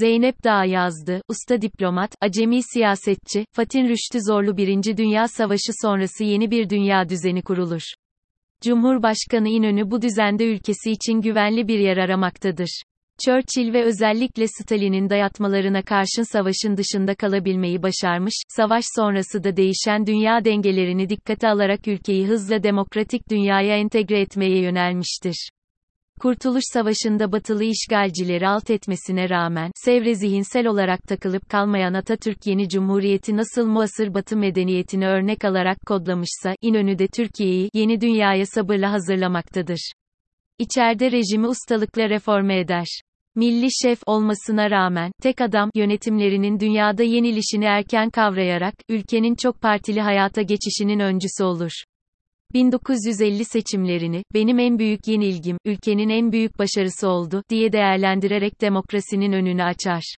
Zeynep Dağ yazdı, usta diplomat, acemi siyasetçi, Fatin Rüştü Zorlu Birinci Dünya Savaşı sonrası yeni bir dünya düzeni kurulur. Cumhurbaşkanı İnönü bu düzende ülkesi için güvenli bir yer aramaktadır. Churchill ve özellikle Stalin'in dayatmalarına karşın savaşın dışında kalabilmeyi başarmış, savaş sonrası da değişen dünya dengelerini dikkate alarak ülkeyi hızla demokratik dünyaya entegre etmeye yönelmiştir. Kurtuluş Savaşı'nda batılı işgalcileri alt etmesine rağmen, Sevre zihinsel olarak takılıp kalmayan Atatürk yeni cumhuriyeti nasıl muasır batı medeniyetini örnek alarak kodlamışsa, İnönü de Türkiye'yi, yeni dünyaya sabırla hazırlamaktadır. İçeride rejimi ustalıkla reforme eder. Milli şef olmasına rağmen, tek adam, yönetimlerinin dünyada yenilişini erken kavrayarak, ülkenin çok partili hayata geçişinin öncüsü olur. 1950 seçimlerini, benim en büyük yenilgim, ülkenin en büyük başarısı oldu, diye değerlendirerek demokrasinin önünü açar.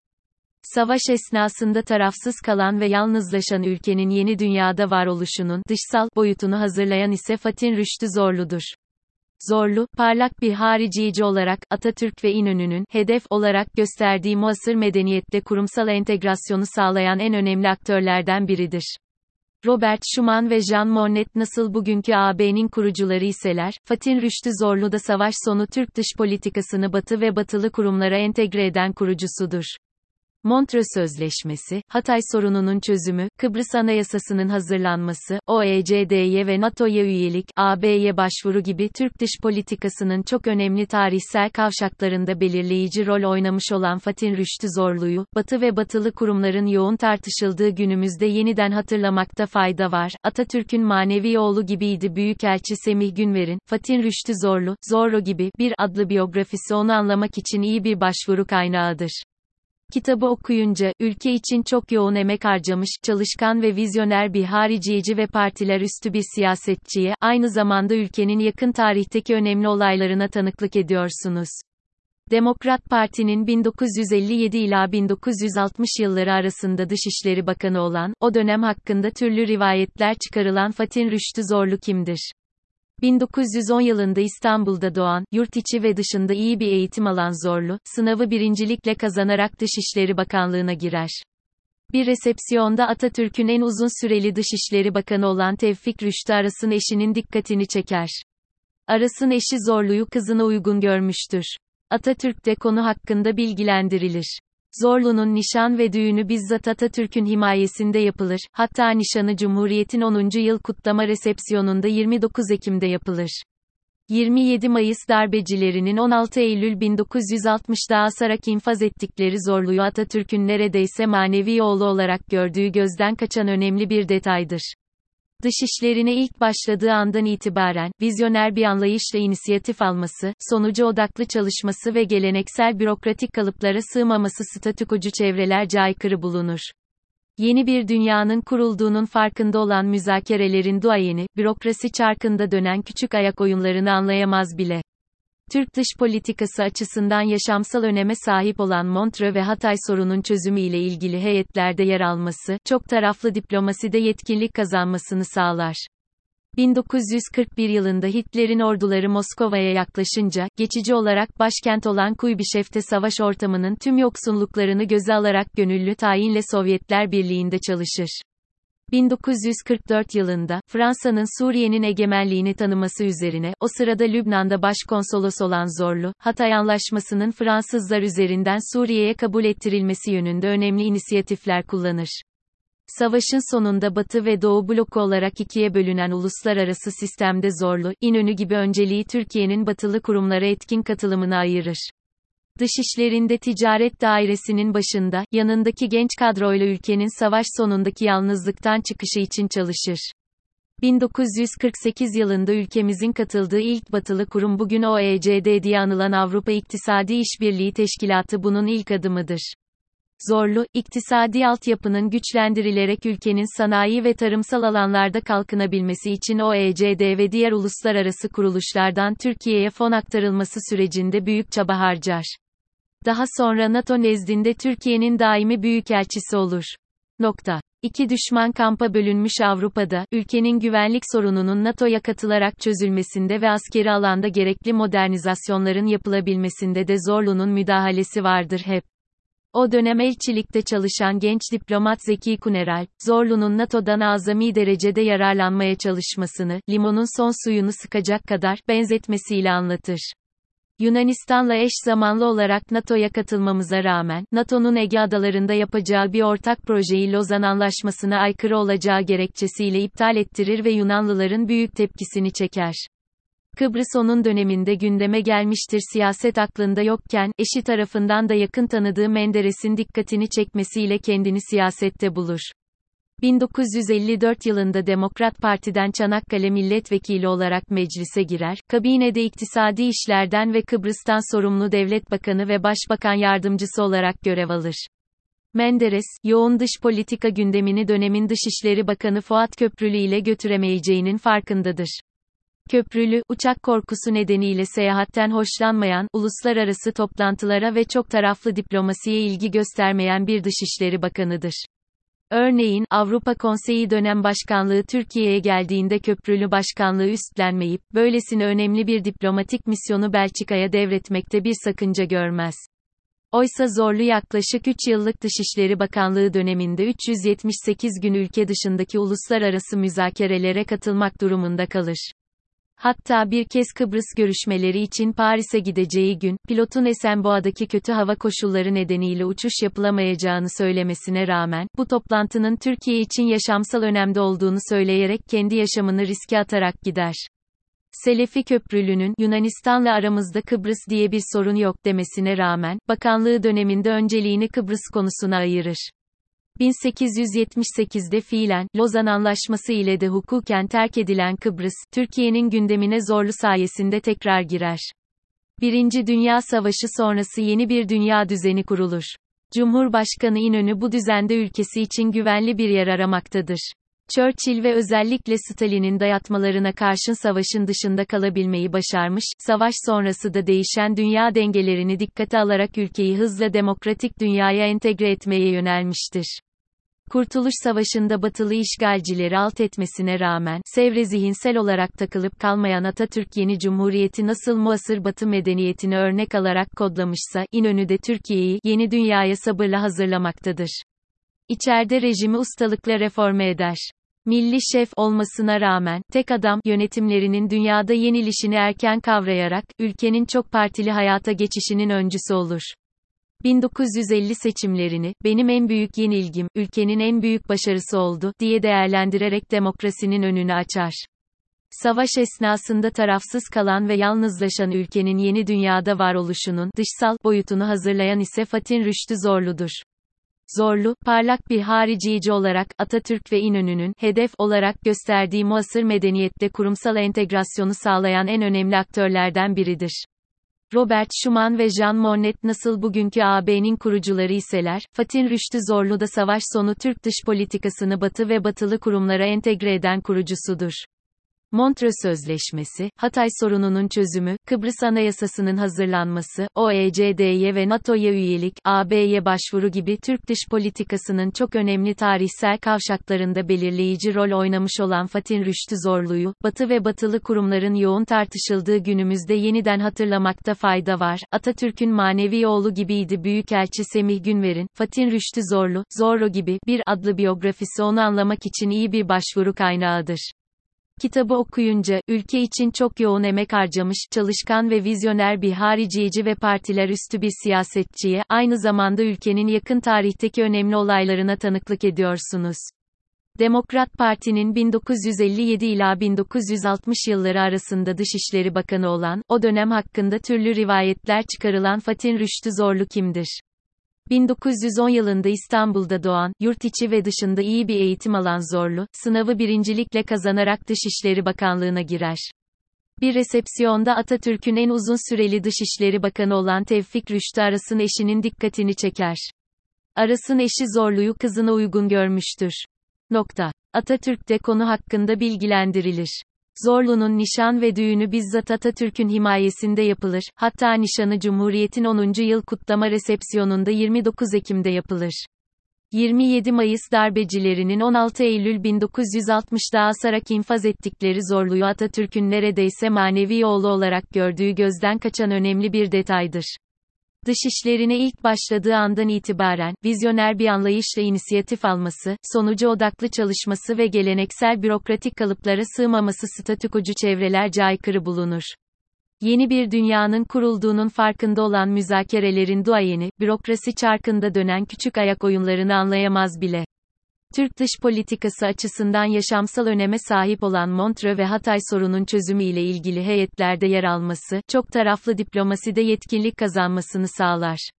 Savaş esnasında tarafsız kalan ve yalnızlaşan ülkenin yeni dünyada varoluşunun dışsal boyutunu hazırlayan ise Fatin Rüştü Zorlu'dur. Zorlu, parlak bir haricici olarak, Atatürk ve İnönü'nün, hedef olarak gösterdiği muasır medeniyette kurumsal entegrasyonu sağlayan en önemli aktörlerden biridir. Robert Schuman ve Jean Monnet nasıl bugünkü AB'nin kurucuları iseler, Fatin Rüştü Zorlu da savaş sonu Türk dış politikasını batı ve batılı kurumlara entegre eden kurucusudur. Montreux Sözleşmesi, Hatay sorununun çözümü, Kıbrıs Anayasası'nın hazırlanması, OECD'ye ve NATO'ya üyelik, AB'ye başvuru gibi Türk dış politikasının çok önemli tarihsel kavşaklarında belirleyici rol oynamış olan Fatin Rüştü Zorlu'yu, Batı ve batılı kurumların yoğun tartışıldığı günümüzde yeniden hatırlamakta fayda var. Atatürk'ün manevi oğlu gibiydi Büyükelçi Semih Günver'in, Fatin Rüştü Zorlu, Zorro gibi, bir adlı biyografisi onu anlamak için iyi bir başvuru kaynağıdır. Kitabı okuyunca, ülke için çok yoğun emek harcamış, çalışkan ve vizyoner bir hariciyeci ve partiler üstü bir siyasetçiye, aynı zamanda ülkenin yakın tarihteki önemli olaylarına tanıklık ediyorsunuz. Demokrat Parti'nin 1957 ila 1960 yılları arasında Dışişleri Bakanı olan, o dönem hakkında türlü rivayetler çıkarılan Fatin Rüştü Zorlu kimdir? 1910 yılında İstanbul'da doğan, yurt içi ve dışında iyi bir eğitim alan Zorlu, sınavı birincilikle kazanarak Dışişleri Bakanlığına girer. Bir resepsiyonda Atatürk'ün en uzun süreli Dışişleri Bakanı olan Tevfik Rüştü Aras'ın eşinin dikkatini çeker. Aras'ın eşi Zorlu'yu kızına uygun görmüştür. Atatürk de konu hakkında bilgilendirilir. Zorlu'nun nişan ve düğünü bizzat Atatürk'ün himayesinde yapılır, hatta nişanı Cumhuriyet'in 10. yıl kutlama resepsiyonunda 29 Ekim'de yapılır. 27 Mayıs darbecilerinin 16 Eylül 1960'da asarak infaz ettikleri Zorlu'yu Atatürk'ün neredeyse manevi oğlu olarak gördüğü gözden kaçan önemli bir detaydır. Dışişlerine ilk başladığı andan itibaren, vizyoner bir anlayışla inisiyatif alması, sonucu odaklı çalışması ve geleneksel bürokratik kalıplara sığmaması statükocu çevrelerce aykırı bulunur. Yeni bir dünyanın kurulduğunun farkında olan müzakerelerin duayeni, bürokrasi çarkında dönen küçük ayak oyunlarını anlayamaz bile. Türk dış politikası açısından yaşamsal öneme sahip olan Montreux ve Hatay sorunun çözümü ile ilgili heyetlerde yer alması, çok taraflı diplomaside yetkinlik kazanmasını sağlar. 1941 yılında Hitler'in orduları Moskova'ya yaklaşınca, geçici olarak başkent olan Kuybişev'te savaş ortamının tüm yoksunluklarını göze alarak gönüllü tayinle Sovyetler Birliği'nde çalışır. 1944 yılında, Fransa'nın Suriye'nin egemenliğini tanıması üzerine, o sırada Lübnan'da başkonsolos olan Zorlu, Hatay Anlaşması'nın Fransızlar üzerinden Suriye'ye kabul ettirilmesi yönünde önemli inisiyatifler kullanır. Savaşın sonunda Batı ve Doğu bloku olarak ikiye bölünen uluslararası sistemde Zorlu, İnönü gibi önceliği Türkiye'nin batılı kurumlara etkin katılımına ayırır. Dışişlerinde ticaret dairesinin başında, yanındaki genç kadroyla ülkenin savaş sonundaki yalnızlıktan çıkışı için çalışır. 1948 yılında ülkemizin katıldığı ilk batılı kurum bugün OECD diye anılan Avrupa İktisadi İşbirliği Teşkilatı bunun ilk adımıdır. Zorlu, iktisadi altyapının güçlendirilerek ülkenin sanayi ve tarımsal alanlarda kalkınabilmesi için OECD ve diğer uluslararası kuruluşlardan Türkiye'ye fon aktarılması sürecinde büyük çaba harcar. Daha sonra NATO nezdinde Türkiye'nin daimi büyükelçisi olur. Nokta. İki düşman kampa bölünmüş Avrupa'da, ülkenin güvenlik sorununun NATO'ya katılarak çözülmesinde ve askeri alanda gerekli modernizasyonların yapılabilmesinde de Zorlu'nun müdahalesi vardır hep. O dönem elçilikte çalışan genç diplomat Zeki Kuneral, Zorlu'nun NATO'dan azami derecede yararlanmaya çalışmasını, limonun son suyunu sıkacak kadar, benzetmesiyle anlatır. Yunanistan'la eş zamanlı olarak NATO'ya katılmamıza rağmen, NATO'nun Ege adalarında yapacağı bir ortak projeyi Lozan Anlaşması'na aykırı olacağı gerekçesiyle iptal ettirir ve Yunanlıların büyük tepkisini çeker. Kıbrıs onun döneminde gündeme gelmiştir siyaset aklında yokken, eşi tarafından da yakın tanıdığı Menderes'in dikkatini çekmesiyle kendini siyasette bulur. 1954 yılında Demokrat Parti'den Çanakkale milletvekili olarak meclise girer, kabinede iktisadi işlerden ve Kıbrıs'tan sorumlu devlet bakanı ve başbakan yardımcısı olarak görev alır. Menderes, yoğun dış politika gündemini dönemin Dışişleri Bakanı Fuat Köprülü ile götüremeyeceğinin farkındadır. Köprülü, uçak korkusu nedeniyle seyahatten hoşlanmayan, uluslararası toplantılara ve çok taraflı diplomasiye ilgi göstermeyen bir Dışişleri Bakanıdır. Örneğin, Avrupa Konseyi dönem başkanlığı Türkiye'ye geldiğinde köprülü başkanlığı üstlenmeyip, böylesine önemli bir diplomatik misyonu Belçika'ya devretmekte bir sakınca görmez. Oysa zorlu yaklaşık 3 yıllık Dışişleri Bakanlığı döneminde 378 gün ülke dışındaki uluslararası müzakerelere katılmak durumunda kalır. Hatta bir kez Kıbrıs görüşmeleri için Paris'e gideceği gün, pilotun Esenboğa'daki kötü hava koşulları nedeniyle uçuş yapılamayacağını söylemesine rağmen, bu toplantının Türkiye için yaşamsal önemde olduğunu söyleyerek kendi yaşamını riske atarak gider. Selefi Köprülü'nün, Yunanistan'la aramızda Kıbrıs diye bir sorun yok demesine rağmen, bakanlığı döneminde önceliğini Kıbrıs konusuna ayırır. 1878'de fiilen, Lozan Anlaşması ile de hukuken terk edilen Kıbrıs, Türkiye'nin gündemine zorlu sayesinde tekrar girer. Birinci Dünya Savaşı sonrası yeni bir dünya düzeni kurulur. Cumhurbaşkanı İnönü bu düzende ülkesi için güvenli bir yer aramaktadır. Churchill ve özellikle Stalin'in dayatmalarına karşın savaşın dışında kalabilmeyi başarmış, savaş sonrası da değişen dünya dengelerini dikkate alarak ülkeyi hızla demokratik dünyaya entegre etmeye yönelmiştir. Kurtuluş Savaşı'nda batılı işgalcileri alt etmesine rağmen, Sevre zihinsel olarak takılıp kalmayan Atatürk yeni cumhuriyeti nasıl muasır batı medeniyetini örnek alarak kodlamışsa, İnönü de Türkiye'yi, yeni dünyaya sabırla hazırlamaktadır. İçeride rejimi ustalıkla reforme eder. Milli şef olmasına rağmen, tek adam yönetimlerinin dünyada yenilişini erken kavrayarak, ülkenin çok partili hayata geçişinin öncüsü olur. 1950 seçimlerini, benim en büyük yenilgim, ülkenin en büyük başarısı oldu, diye değerlendirerek demokrasinin önünü açar. Savaş esnasında tarafsız kalan ve yalnızlaşan ülkenin yeni dünyada varoluşunun dışsal boyutunu hazırlayan ise Fatin Rüştü Zorlu'dur. Zorlu, parlak bir haricici olarak, Atatürk ve İnönü'nün, hedef olarak gösterdiği muasır medeniyette kurumsal entegrasyonu sağlayan en önemli aktörlerden biridir. Robert Schuman ve Jean Monnet nasıl bugünkü AB'nin kurucuları iseler, Fatin Rüştü Zorlu da savaş sonu Türk dış politikasını batı ve batılı kurumlara entegre eden kurucusudur. Montreux Sözleşmesi, Hatay sorununun çözümü, Kıbrıs Anayasası'nın hazırlanması, OECD'ye ve NATO'ya üyelik, AB'ye başvuru gibi Türk dış politikasının çok önemli tarihsel kavşaklarında belirleyici rol oynamış olan Fatin Rüştü Zorlu'yu, Batı ve batılı kurumların yoğun tartışıldığı günümüzde yeniden hatırlamakta fayda var. Atatürk'ün manevi oğlu gibiydi Büyükelçi Semih Günver'in, Fatin Rüştü Zorlu, Zorro gibi, bir adlı biyografisi onu anlamak için iyi bir başvuru kaynağıdır. Kitabı okuyunca, ülke için çok yoğun emek harcamış, çalışkan ve vizyoner bir hariciyeci ve partiler üstü bir siyasetçiye, aynı zamanda ülkenin yakın tarihteki önemli olaylarına tanıklık ediyorsunuz. Demokrat Parti'nin 1957 ila 1960 yılları arasında Dışişleri Bakanı olan, o dönem hakkında türlü rivayetler çıkarılan Fatin Rüştü Zorlu kimdir? 1910 yılında İstanbul'da doğan, yurt içi ve dışında iyi bir eğitim alan Zorlu, sınavı birincilikle kazanarak Dışişleri Bakanlığına girer. Bir resepsiyonda Atatürk'ün en uzun süreli Dışişleri Bakanı olan Tevfik Rüştü Aras'ın eşinin dikkatini çeker. Aras'ın eşi Zorlu'yu kızına uygun görmüştür. Nokta. Atatürk de konu hakkında bilgilendirilir. Zorlu'nun nişan ve düğünü bizzat Atatürk'ün himayesinde yapılır, hatta nişanı Cumhuriyet'in 10. yıl kutlama resepsiyonunda 29 Ekim'de yapılır. 27 Mayıs darbecilerinin 16 Eylül 1960'da asarak infaz ettikleri Zorlu'yu Atatürk'ün neredeyse manevi oğlu olarak gördüğü gözden kaçan önemli bir detaydır. Dışişlerine ilk başladığı andan itibaren, vizyoner bir anlayışla inisiyatif alması, sonucu odaklı çalışması ve geleneksel bürokratik kalıplara sığmaması statükocu çevrelerce aykırı bulunur. Yeni bir dünyanın kurulduğunun farkında olan müzakerelerin duayeni, bürokrasi çarkında dönen küçük ayak oyunlarını anlayamaz bile. Türk dış politikası açısından yaşamsal öneme sahip olan Montreux ve Hatay sorunun çözümü ile ilgili heyetlerde yer alması, çok taraflı diplomaside yetkinlik kazanmasını sağlar.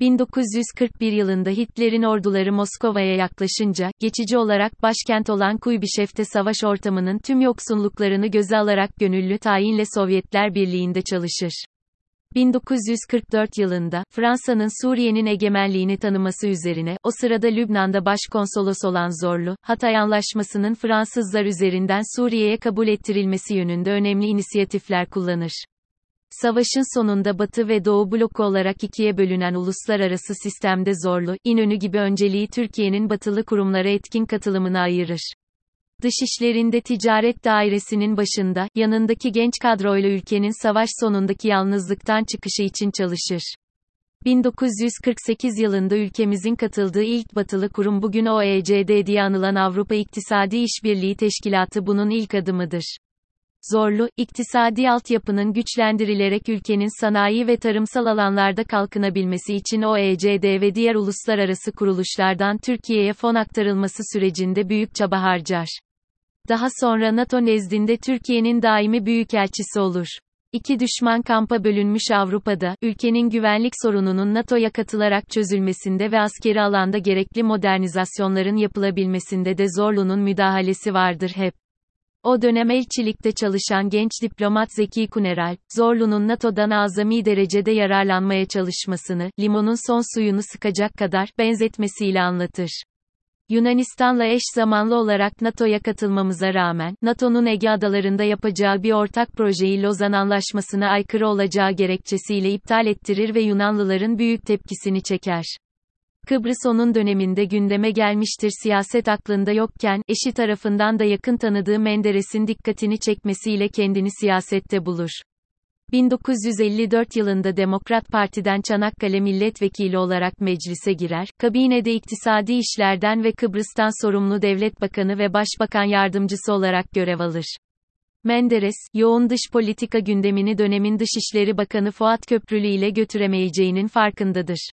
1941 yılında Hitler'in orduları Moskova'ya yaklaşınca, geçici olarak başkent olan Kuybişev'te savaş ortamının tüm yoksunluklarını göze alarak gönüllü tayinle Sovyetler Birliği'nde çalışır. 1944 yılında, Fransa'nın Suriye'nin egemenliğini tanıması üzerine, o sırada Lübnan'da başkonsolos olan Zorlu, Hatay Anlaşması'nın Fransızlar üzerinden Suriye'ye kabul ettirilmesi yönünde önemli inisiyatifler kullanır. Savaşın sonunda Batı ve Doğu bloku olarak ikiye bölünen uluslararası sistemde Zorlu, İnönü gibi önceliği Türkiye'nin batılı kurumlara etkin katılımını ayırır. Dışişlerinde ticaret dairesinin başında, yanındaki genç kadroyla ülkenin savaş sonundaki yalnızlıktan çıkışı için çalışır. 1948 yılında ülkemizin katıldığı ilk batılı kurum bugün OECD diye anılan Avrupa İktisadi İşbirliği Teşkilatı bunun ilk adımıdır. Zorlu, iktisadi altyapının güçlendirilerek ülkenin sanayi ve tarımsal alanlarda kalkınabilmesi için OECD ve diğer uluslararası kuruluşlardan Türkiye'ye fon aktarılması sürecinde büyük çaba harcar. Daha sonra NATO nezdinde Türkiye'nin daimi büyükelçisi olur. İki düşman kampa bölünmüş Avrupa'da, ülkenin güvenlik sorununun NATO'ya katılarak çözülmesinde ve askeri alanda gerekli modernizasyonların yapılabilmesinde de Zorlu'nun müdahalesi vardır hep. O dönem elçilikte çalışan genç diplomat Zeki Kuneral, Zorlu'nun NATO'dan azami derecede yararlanmaya çalışmasını, limonun son suyunu sıkacak kadar, benzetmesiyle anlatır. Yunanistan'la eş zamanlı olarak NATO'ya katılmamıza rağmen, NATO'nun Ege Adalarında yapacağı bir ortak projeyi Lozan Anlaşması'na aykırı olacağı gerekçesiyle iptal ettirir ve Yunanlıların büyük tepkisini çeker. Kıbrıs onun döneminde gündeme gelmiştir siyaset aklında yokken, eşi tarafından da yakın tanıdığı Menderes'in dikkatini çekmesiyle kendini siyasette bulur. 1954 yılında Demokrat Parti'den Çanakkale milletvekili olarak meclise girer, kabinede iktisadi işlerden ve Kıbrıs'tan sorumlu devlet bakanı ve başbakan yardımcısı olarak görev alır. Menderes, yoğun dış politika gündemini dönemin Dışişleri Bakanı Fuat Köprülü ile götüremeyeceğinin farkındadır.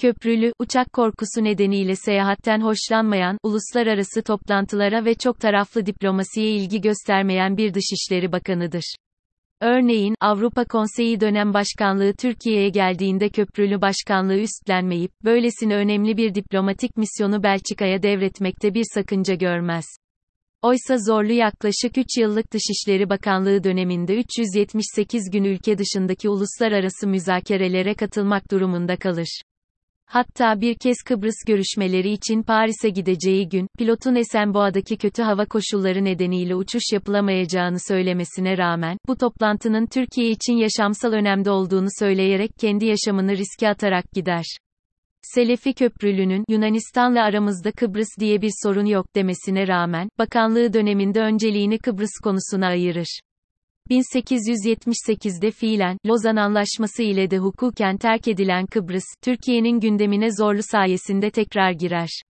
Köprülü, uçak korkusu nedeniyle seyahatten hoşlanmayan, uluslararası toplantılara ve çok taraflı diplomasiye ilgi göstermeyen bir Dışişleri Bakanıdır. Örneğin, Avrupa Konseyi dönem başkanlığı Türkiye'ye geldiğinde köprülü başkanlığı üstlenmeyip, böylesine önemli bir diplomatik misyonu Belçika'ya devretmekte bir sakınca görmez. Oysa zorlu yaklaşık 3 yıllık Dışişleri Bakanlığı döneminde 378 gün ülke dışındaki uluslararası müzakerelere katılmak durumunda kalır. Hatta bir kez Kıbrıs görüşmeleri için Paris'e gideceği gün, pilotun Esenboğa'daki kötü hava koşulları nedeniyle uçuş yapılamayacağını söylemesine rağmen, bu toplantının Türkiye için yaşamsal önemde olduğunu söyleyerek kendi yaşamını riske atarak gider. Selefi Köprülü'nün, Yunanistan'la aramızda Kıbrıs diye bir sorun yok demesine rağmen, bakanlığı döneminde önceliğini Kıbrıs konusuna ayırır. 1878'de fiilen, Lozan Anlaşması ile de hukuken terk edilen Kıbrıs, Türkiye'nin gündemine zorlu sayesinde tekrar girer.